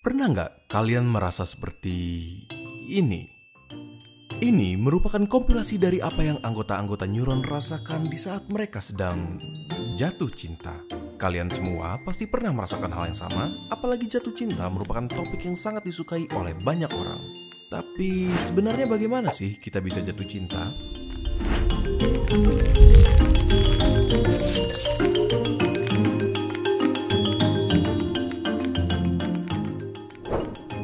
Pernah nggak kalian merasa seperti ini? Ini merupakan kompilasi dari apa yang anggota-anggota neuron rasakan di saat mereka sedang jatuh cinta. Kalian semua pasti pernah merasakan hal yang sama, apalagi jatuh cinta merupakan topik yang sangat disukai oleh banyak orang. Tapi sebenarnya bagaimana sih kita bisa jatuh cinta?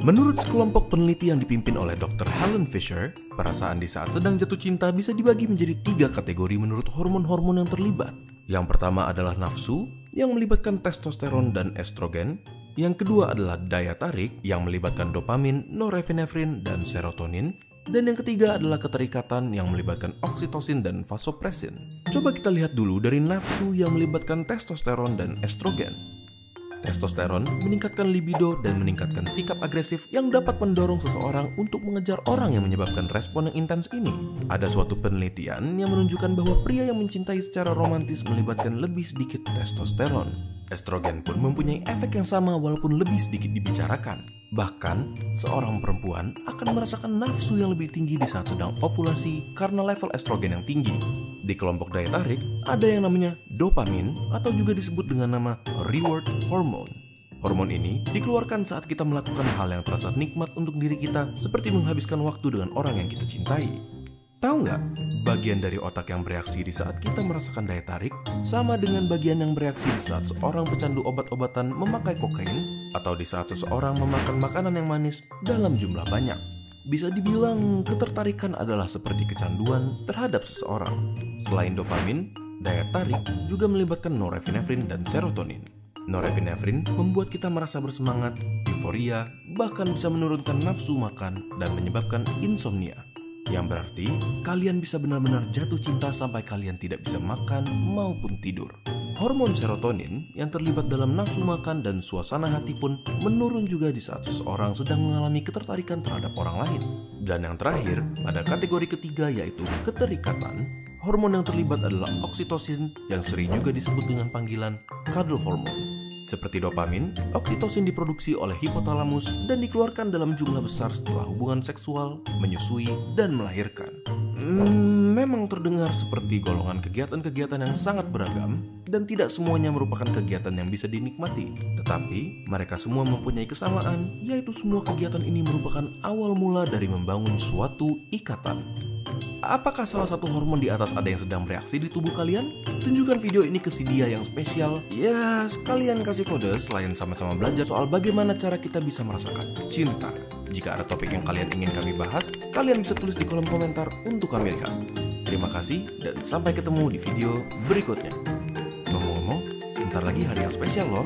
Menurut sekelompok peneliti yang dipimpin oleh Dr. Helen Fisher, perasaan di saat sedang jatuh cinta bisa dibagi menjadi tiga kategori menurut hormon-hormon yang terlibat. Yang pertama adalah nafsu, yang melibatkan testosteron dan estrogen. Yang kedua adalah daya tarik, yang melibatkan dopamin, norepinefrin, dan serotonin. Dan yang ketiga adalah keterikatan yang melibatkan oksitosin dan vasopresin. Coba kita lihat dulu dari nafsu yang melibatkan testosteron dan estrogen. Testosteron meningkatkan libido dan meningkatkan sikap agresif yang dapat mendorong seseorang untuk mengejar orang yang menyebabkan respon yang intens ini. Ada suatu penelitian yang menunjukkan bahwa pria yang mencintai secara romantis melibatkan lebih sedikit testosteron. Estrogen pun mempunyai efek yang sama walaupun lebih sedikit dibicarakan. Bahkan, seorang perempuan akan merasakan nafsu yang lebih tinggi di saat sedang ovulasi karena level estrogen yang tinggi. Di kelompok daya tarik, ada yang namanya dopamin atau juga disebut dengan nama reward hormone. Hormon ini dikeluarkan saat kita melakukan hal yang terasa nikmat untuk diri kita seperti menghabiskan waktu dengan orang yang kita cintai. Tahu nggak, bagian dari otak yang bereaksi di saat kita merasakan daya tarik sama dengan bagian yang bereaksi di saat seorang pecandu obat-obatan memakai kokain atau di saat seseorang memakan makanan yang manis dalam jumlah banyak. Bisa dibilang ketertarikan adalah seperti kecanduan terhadap seseorang. Selain dopamin, daya tarik juga melibatkan norepinefrin dan serotonin. Norepinefrin membuat kita merasa bersemangat, euforia, bahkan bisa menurunkan nafsu makan dan menyebabkan insomnia. Yang berarti kalian bisa benar-benar jatuh cinta sampai kalian tidak bisa makan maupun tidur. Hormon serotonin yang terlibat dalam nafsu makan dan suasana hati pun menurun juga di saat seseorang sedang mengalami ketertarikan terhadap orang lain. Dan yang terakhir, pada kategori ketiga yaitu keterikatan, hormon yang terlibat adalah oksitosin yang sering juga disebut dengan panggilan cuddle hormone. Seperti dopamin, oksitosin diproduksi oleh hipotalamus dan dikeluarkan dalam jumlah besar setelah hubungan seksual, menyusui, dan melahirkan. Hmm, memang terdengar seperti golongan kegiatan-kegiatan yang sangat beragam dan tidak semuanya merupakan kegiatan yang bisa dinikmati. Tetapi mereka semua mempunyai kesamaan, yaitu semua kegiatan ini merupakan awal mula dari membangun suatu ikatan. Apakah salah satu hormon di atas ada yang sedang bereaksi di tubuh kalian? Tunjukkan video ini ke si dia yang spesial. Ya, sekalian kasih kode selain sama-sama belajar soal bagaimana cara kita bisa merasakan cinta. Jika ada topik yang kalian ingin kami bahas, kalian bisa tulis di kolom komentar untuk kami lihat. Terima kasih dan sampai ketemu di video berikutnya. Lagi hari yang spesial loh.